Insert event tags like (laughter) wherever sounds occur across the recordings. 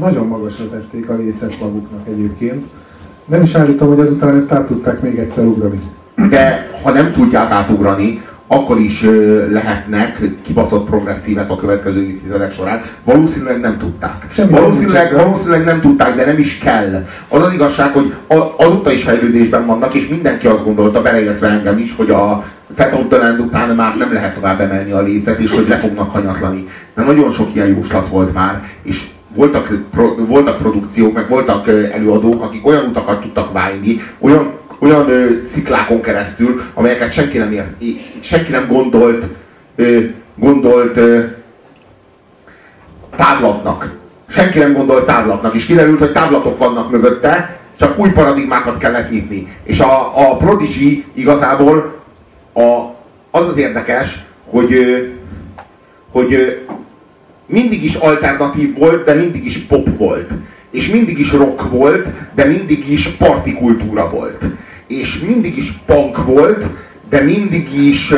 nagyon magasra tették a lécet maguknak egyébként. Nem is állítom, hogy ezután ezt át tudták még egyszer ugrani. De ha nem tudják átugrani, akkor is lehetnek kibaszott progresszívek a következő évtizedek során. Valószínűleg nem tudták. Semmi valószínűleg, nem valószínűleg nem tudták, de nem is kell. Az az igazság, hogy azóta is fejlődésben vannak, és mindenki azt gondolta, beleértve engem is, hogy a Fetottalend után már nem lehet tovább emelni a lécet, és hogy le fognak hanyatlani. De nagyon sok ilyen jóslat volt már, és voltak, pro, voltak produkciók, meg voltak előadók, akik olyan utakat tudtak válni, olyan olyan ö, sziklákon keresztül, amelyeket senki nem, ér, senki nem gondolt, ö, gondolt ö, távlatnak. Senki nem gondolt távlatnak, és kiderült, hogy távlatok vannak mögötte, csak új paradigmákat kellett nyitni. És a, a Prodigy igazából a, az az érdekes, hogy, hogy mindig is alternatív volt, de mindig is pop volt. És mindig is rock volt, de mindig is partikultúra volt és mindig is punk volt, de mindig is,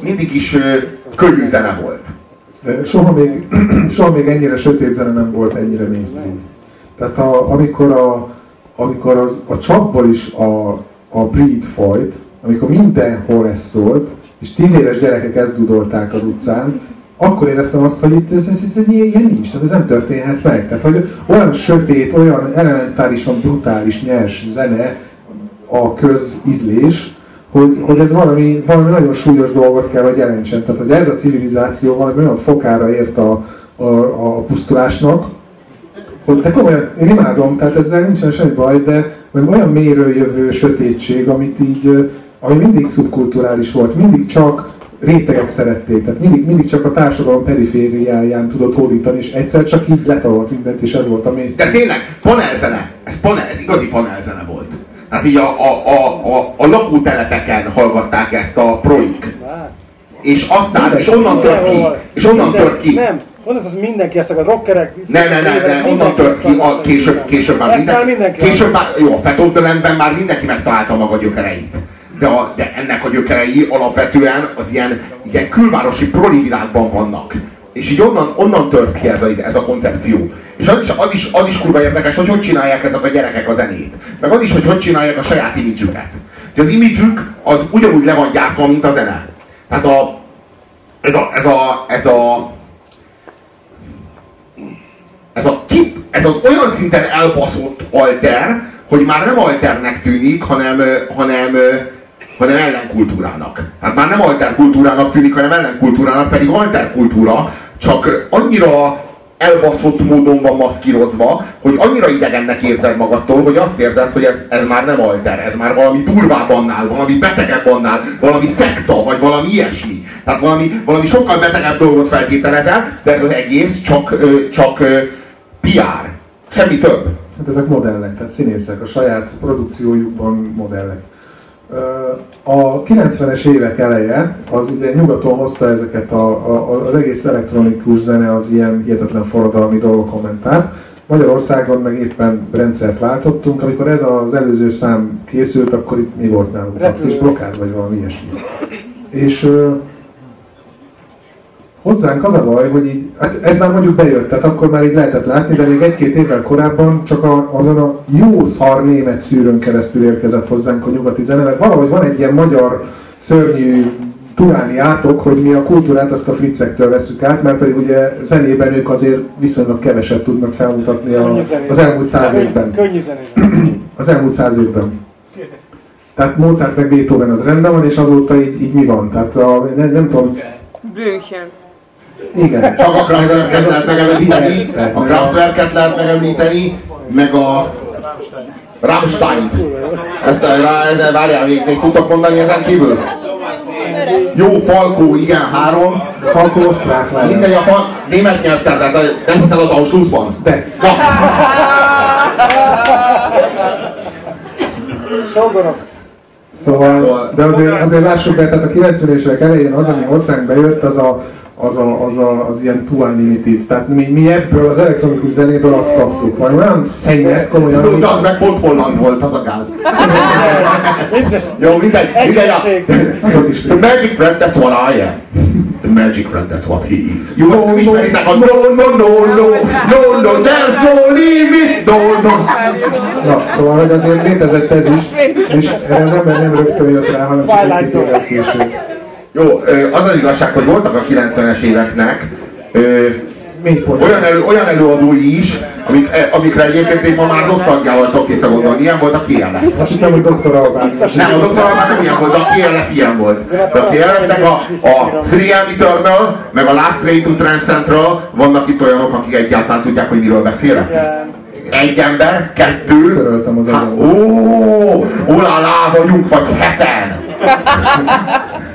mindig is könnyű zene volt. De soha még, (clears throat) soha még ennyire sötét zene nem volt, ennyire mainstream. Tehát a, amikor, a, amikor az, a csapból is a, a breed folyt, amikor mindenhol ez szólt, és tíz éves gyerekek ezt dudolták az utcán, akkor éreztem azt, hogy itt ez, ez, ez egy ilyen nincs, tehát ez nem történhet meg. Tehát, hogy olyan sötét, olyan elementárisan brutális, nyers zene a közízlés, hogy, hogy ez valami, valami nagyon súlyos dolgot kell, hogy jelentsen. Tehát, hogy ez a civilizáció valami olyan fokára ért a, a, a pusztulásnak, hogy de komolyan, én imádom, tehát ezzel nincsen semmi baj, de olyan mélyről jövő sötétség, amit így, ami mindig szubkulturális volt, mindig csak rétegek szerették, tehát mindig, mindig csak a társadalom perifériáján tudott hódítani, és egyszer csak így letarolt mindent, és ez volt a mész. De tényleg, panelzene, ez, panel, ez igazi panelzene volt. Hát így a, a, a, a, a lakótelepeken hallgatták ezt a proik. És aztán, és onnan tört ki, és onnan tört ki. Nem, Mondasz, az mindenki ezt a rockerek... Nem, nem, nem, nem, onnan tört ki, a, később, később már minden, mindenki. Később már, jó, a Fetoltelenben már mindenki megtalálta maga gyökereit. De, a, de ennek a gyökerei alapvetően az ilyen, ilyen külvárosi proli világban vannak. És így onnan, onnan tört ki ez a, ez a koncepció. És az is, az, is, az is kurva érdekes, hogy hogy csinálják ezek a gyerekek a zenét. Meg az is, hogy hogy csinálják a saját imidzsüket. Az imidzsük az ugyanúgy le van gyártva, mint a zene. Tehát a, ez a, ez a, ez a, ez a kip, ez az olyan szinten elbaszott alter, hogy már nem alternek tűnik, hanem, hanem, hanem ellenkultúrának. Hát már nem alterkultúrának tűnik, hanem ellenkultúrának, pedig alterkultúra, csak annyira elbaszott módon van maszkírozva, hogy annyira idegennek érzed magadtól, hogy azt érzed, hogy ez, ez már nem alter, ez már valami durvább annál, valami betegebb annál, valami szekta, vagy valami ilyesmi. Tehát valami, valami sokkal betegebb dolgot feltételezel, de ez az egész csak, csak PR. Semmi több. Hát ezek modellek, tehát színészek, a saját produkciójukban modellek. A 90-es évek eleje, az ugye nyugaton hozta ezeket a, a, az egész elektronikus zene az ilyen hihetetlen forradalmi dolgokon ment át. Magyarországon meg éppen rendszert váltottunk, amikor ez az előző szám készült, akkor itt mi volt nálunk? Taxis blokád, vagy valami ilyesmi. És Hozzánk az a baj, hogy így, hát ez már mondjuk bejött, tehát akkor már így lehetett látni, de még egy-két évvel korábban csak a, azon a jó szar német szűrőn keresztül érkezett hozzánk a nyugati zene, mert valahogy van egy ilyen magyar szörnyű turáni átok, hogy mi a kultúrát azt a friccektől veszük át, mert pedig ugye zenében ők azért viszonylag keveset tudnak felmutatni a, az elmúlt száz évben. Könnyű (clears throat) Az elmúlt száz évben. Tehát Mozart meg Beethoven az rendben van, és azóta így, így mi van? Tehát a, nem, nem tudom... Blümchen. Igen. Csak a Kraftwerket lehet megemlíteni, a Kraftwerket lehet megemlíteni, meg a Rammstein. Ezt rá, ezzel várjál, még, még tudtok mondani ezen kívül? Jó, Falkó, igen, három. Falkó osztrák lehet. Mindegy, a fal... német nyelvtel, tehát nem hiszel az Auschwitzban? De. Na. Sógorok. Szóval, szóval, de azért, azért lássuk be, tehát a 90-es elején az, ami hozzánk bejött, az a, az, a, az, a, az ilyen too unlimited. Tehát mi, mi ebből az elektronikus zenéből azt kaptuk. Vagy olyan szennyet, komolyan... Jó, de az meg pont Holland volt, az a gáz. (laughs) Jó, mindegy, mindegy. The magic bread, that's what I am. The Magic friend, that's what he is. Jó, no, no, ismeritek a no, no, no, no, no, no, there's no limit, no, no. Na, szóval, hogy azért létezett ez is, és erre az ember nem rögtön jött rá, hanem csak egy évvel később. Jó, az az igazság, hogy voltak a 90-es éveknek olyan, elő, olyan előadói is, amik, amikre egyébként én ma már nosztalgiával szok visszagondolni. Ilyen volt a KLF. Azt hittem, hogy doktor Albán. Nem, a doktor Albán nem ilyen volt, a KLF ilyen volt. De a KLF-nek a, a Free Eternal, meg a Last Train to Trans Central, vannak itt olyanok, akik egyáltalán tudják, hogy miről beszélek. Egy ember, kettő, Töröltem az hát, ó, olálá vagyunk, vagy heten. (laughs)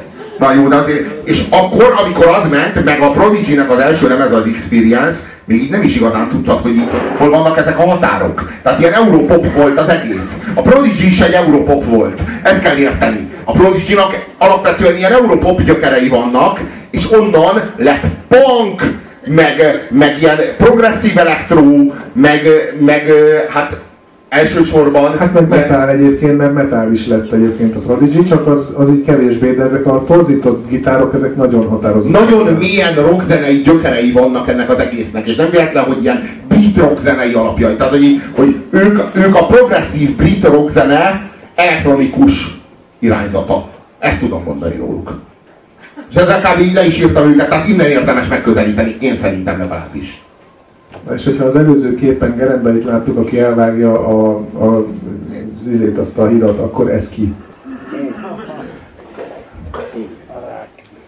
Na jó, de azért, és akkor, amikor az ment, meg a Prodigy-nek az első lemez az Experience, még így nem is igazán tudtad, hogy itt, hol vannak ezek a határok. Tehát ilyen Europop volt az egész. A Prodigy is egy Europop volt. Ezt kell érteni. A Prodigy-nak alapvetően ilyen Europop gyökerei vannak, és onnan lett punk, meg, meg ilyen progresszív elektró, meg, meg hát elsősorban... Hát meg metal egyébként, mert metal is lett egyébként a Prodigy, csak az, az így kevésbé, de ezek a torzított gitárok, ezek nagyon határozottak. Nagyon mélyen rockzenei gyökerei vannak ennek az egésznek, és nem véletlen, hogy ilyen brit rockzenei alapjai. Tehát, hogy, hogy ők, ők a progresszív brit rockzene elektronikus irányzata. Ezt tudom mondani róluk. És ezzel kb. így le is írtam őket, tehát innen érdemes megközelíteni, én szerintem legalábbis. És hogyha az előző képen Gerendait láttuk, aki elvágja a, a, az izét, azt a hidat, akkor ez ki?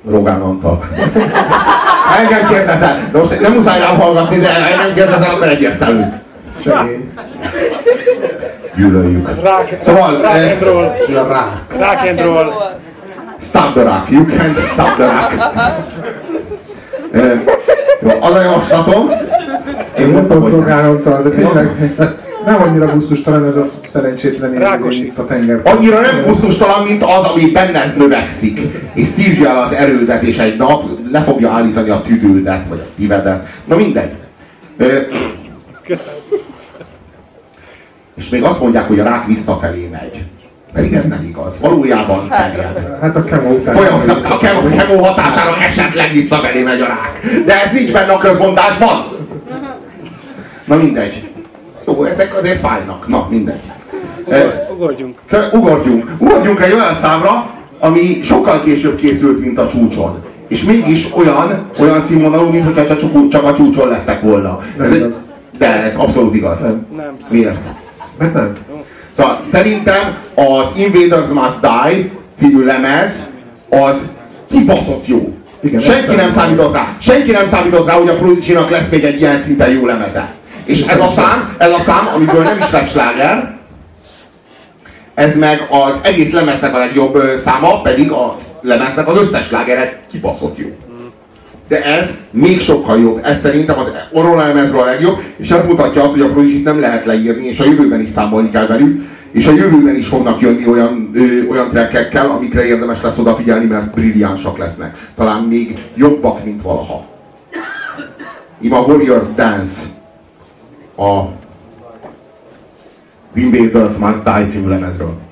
Rogán Antal. (laughs) Engem kérdezel, de most nem muszáj rám hallgatni, de engem kérdezel, akkor egyértelmű. Szegény. Gyűlöljük. Ez rock, Szóval, rock eh, and roll. Rá. Rock and roll. Stop the rock. You can't stop the rock. (laughs) Eh, Jó, az a javaslatom. Én nem. Rogánontal, de tényleg nem annyira gusztustalan ez a szerencsétlen Rákosi. itt a tenger. Annyira nem gusztustalan, mint az, ami benned növekszik, és szívja el az erődet, és egy nap le fogja állítani a tüdődet, vagy a szívedet. Na mindegy. Ö, Köszönöm. És még azt mondják, hogy a rák visszafelé megy. Pedig ez nem igaz. Valójában terjed. Hát a kemo után. Olyan, a kemo hatására esetleg visszafelé megy a rák. De ez nincs benne a közmondásban. Na mindegy. Jó, ezek azért fájnak. Na mindegy. Eh, Ugorjunk. Ugorjunk. Ugorjunk egy olyan számra, ami sokkal később készült, mint a csúcson. És mégis olyan, olyan színvonalú, mint hogyha csak, a- csak a csúcson lettek volna. Nem Ez egy, de ez abszolút igaz. Nem. Nem. Miért? Mert nem. Szóval szerintem az Invaders Must Die című lemez az kibaszott jó. Igen, Senki nem számított. rá. Senki nem számított rá, hogy a prodigy lesz még egy ilyen szinten jó lemeze. És ez a szám, ez a szám, amiből nem is lett sláger, ez meg az egész lemeznek a legjobb száma, pedig a lemeznek az összes slágere kibaszott jó. De ez még sokkal jobb. Ez szerintem az Orrola lemezről a legjobb, és ez mutatja azt, hogy a prodigy nem lehet leírni, és a jövőben is számolni kell velük, és a jövőben is fognak jönni olyan, ö, olyan trekkekkel, amikre érdemes lesz odafigyelni, mert brilliánsak lesznek. Talán még jobbak, mint valaha. Ima Warriors Dance a az Invaders Must Die című lemezről.